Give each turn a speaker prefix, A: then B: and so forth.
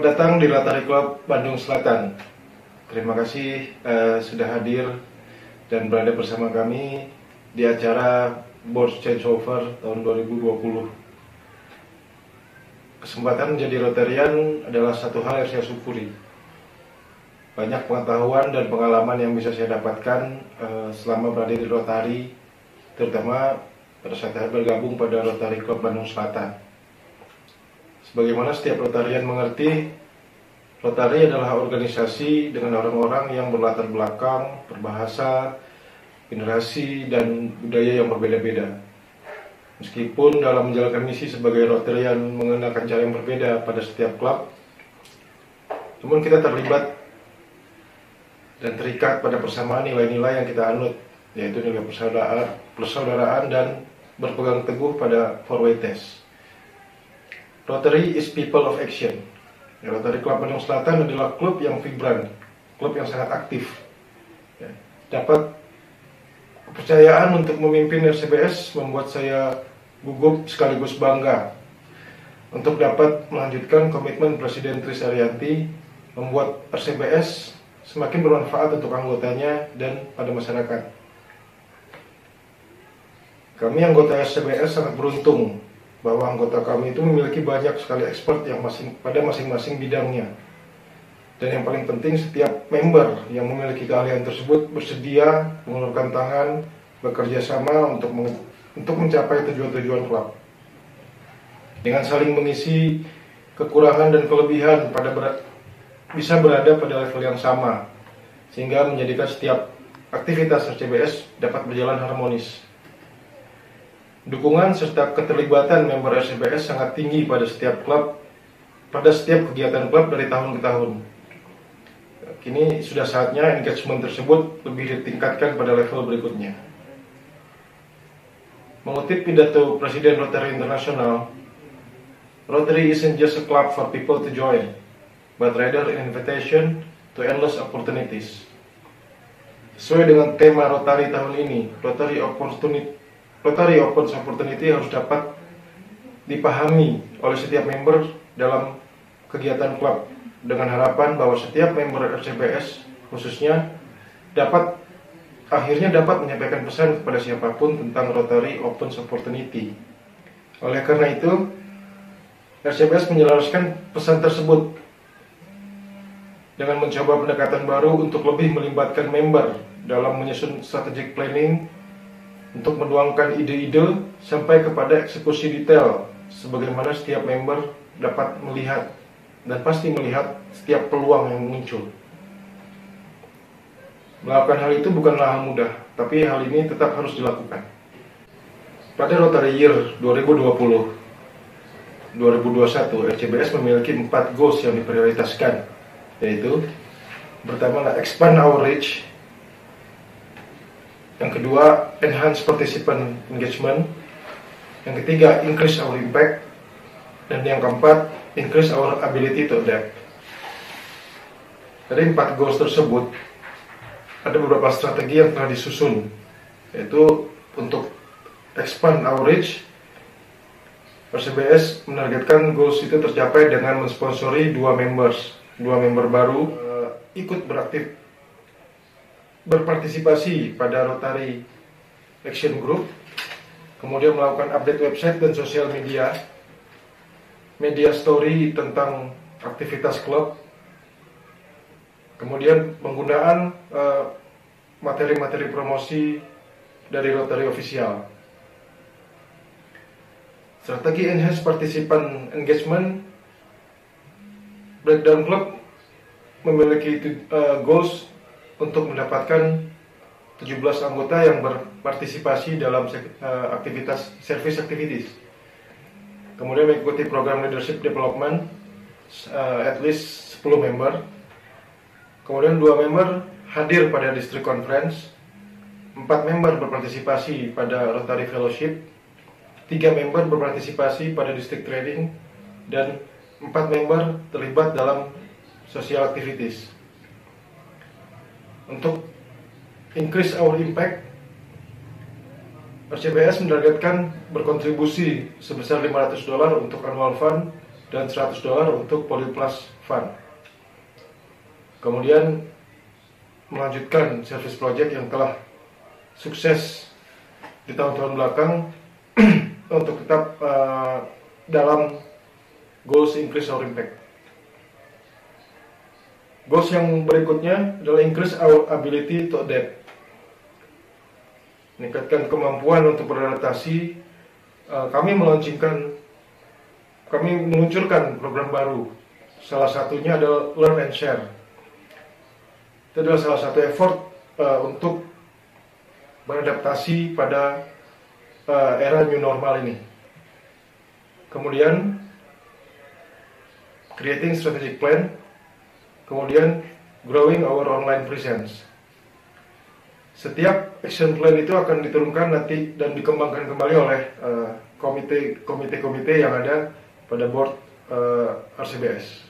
A: datang di Rotary Club Bandung Selatan. Terima kasih uh, sudah hadir dan berada bersama kami di acara Board Changeover tahun 2020. Kesempatan menjadi Rotarian adalah satu hal yang saya syukuri. Banyak pengetahuan dan pengalaman yang bisa saya dapatkan uh, selama berada di Rotary, terutama pada saat saya bergabung pada Rotary Club Bandung Selatan. Sebagaimana setiap Rotarian mengerti, Rotary adalah organisasi dengan orang-orang yang berlatar belakang, berbahasa, generasi, dan budaya yang berbeda-beda. Meskipun dalam menjalankan misi sebagai Rotarian mengenakan cara yang berbeda pada setiap klub, namun kita terlibat dan terikat pada persamaan nilai-nilai yang kita anut, yaitu nilai persaudaraan, persaudaraan dan berpegang teguh pada four way test. Rotary is people of action. Ya, Rotary Club Bandung Selatan adalah klub yang vibran, klub yang sangat aktif. Ya, dapat kepercayaan untuk memimpin RCBS membuat saya gugup sekaligus bangga untuk dapat melanjutkan komitmen Presiden Tris Arianti membuat RCBS semakin bermanfaat untuk anggotanya dan pada masyarakat. Kami anggota RCBS sangat beruntung bahwa anggota kami itu memiliki banyak sekali expert yang masing pada masing-masing bidangnya. Dan yang paling penting setiap member yang memiliki keahlian tersebut bersedia mengulurkan tangan bekerja sama untuk untuk mencapai tujuan-tujuan klub. Dengan saling mengisi kekurangan dan kelebihan pada ber bisa berada pada level yang sama sehingga menjadikan setiap aktivitas RCBS dapat berjalan harmonis. Dukungan serta keterlibatan member RCBS sangat tinggi pada setiap klub, pada setiap kegiatan klub dari tahun ke tahun. Kini sudah saatnya engagement tersebut lebih ditingkatkan pada level berikutnya. Mengutip pidato Presiden Rotary International, Rotary isn't just a club for people to join, but rather an invitation to endless opportunities. Sesuai dengan tema Rotary tahun ini, Rotary Opportunity Rotary Open Opportunity harus dapat dipahami oleh setiap member dalam kegiatan klub dengan harapan bahwa setiap member RCPS khususnya dapat akhirnya dapat menyampaikan pesan kepada siapa pun tentang Rotary Open Opportunity. Oleh karena itu, RCPS menyelaraskan pesan tersebut dengan mencoba pendekatan baru untuk lebih melibatkan member dalam menyusun strategic planning untuk menuangkan ide-ide sampai kepada eksekusi detail sebagaimana setiap member dapat melihat dan pasti melihat setiap peluang yang muncul. Melakukan hal itu bukanlah hal mudah, tapi hal ini tetap harus dilakukan. Pada Rotary Year 2020 2021, RCBS memiliki empat goals yang diprioritaskan, yaitu pertama expand our reach yang kedua, enhance participant engagement. Yang ketiga, increase our impact. Dan yang keempat, increase our ability to adapt. Dari empat goals tersebut, ada beberapa strategi yang telah disusun, yaitu untuk expand our reach, RCBS menargetkan goals itu tercapai dengan mensponsori dua members, dua member baru uh, ikut beraktif berpartisipasi pada Rotary Action Group, kemudian melakukan update website dan sosial media, media story tentang aktivitas klub, kemudian penggunaan eh, materi-materi uh, promosi dari Rotary Official. Strategi enhance participant engagement Breakdown Club memiliki uh, goals untuk mendapatkan 17 anggota yang berpartisipasi dalam uh, aktivitas service activities. Kemudian mengikuti program leadership development uh, at least 10 member. Kemudian dua member hadir pada district conference. Empat member berpartisipasi pada Rotary Fellowship. Tiga member berpartisipasi pada district training dan empat member terlibat dalam social activities untuk increase our impact RCBS menargetkan berkontribusi sebesar 500 dolar untuk annual fund dan 100 dolar untuk Polyplus Fund. Kemudian melanjutkan service project yang telah sukses di tahun-tahun belakang untuk tetap uh, dalam goals increase our impact. Goals yang berikutnya adalah increase our ability to adapt. Meningkatkan kemampuan untuk beradaptasi. Uh, kami meluncurkan kami meluncurkan program baru. Salah satunya adalah Learn and Share. Itu adalah salah satu effort uh, untuk beradaptasi pada uh, era new normal ini. Kemudian creating strategic plan, kemudian growing our online presence. Setiap action plan itu akan diturunkan nanti dan dikembangkan kembali oleh komite komite-komite yang ada pada board uh, RCBS.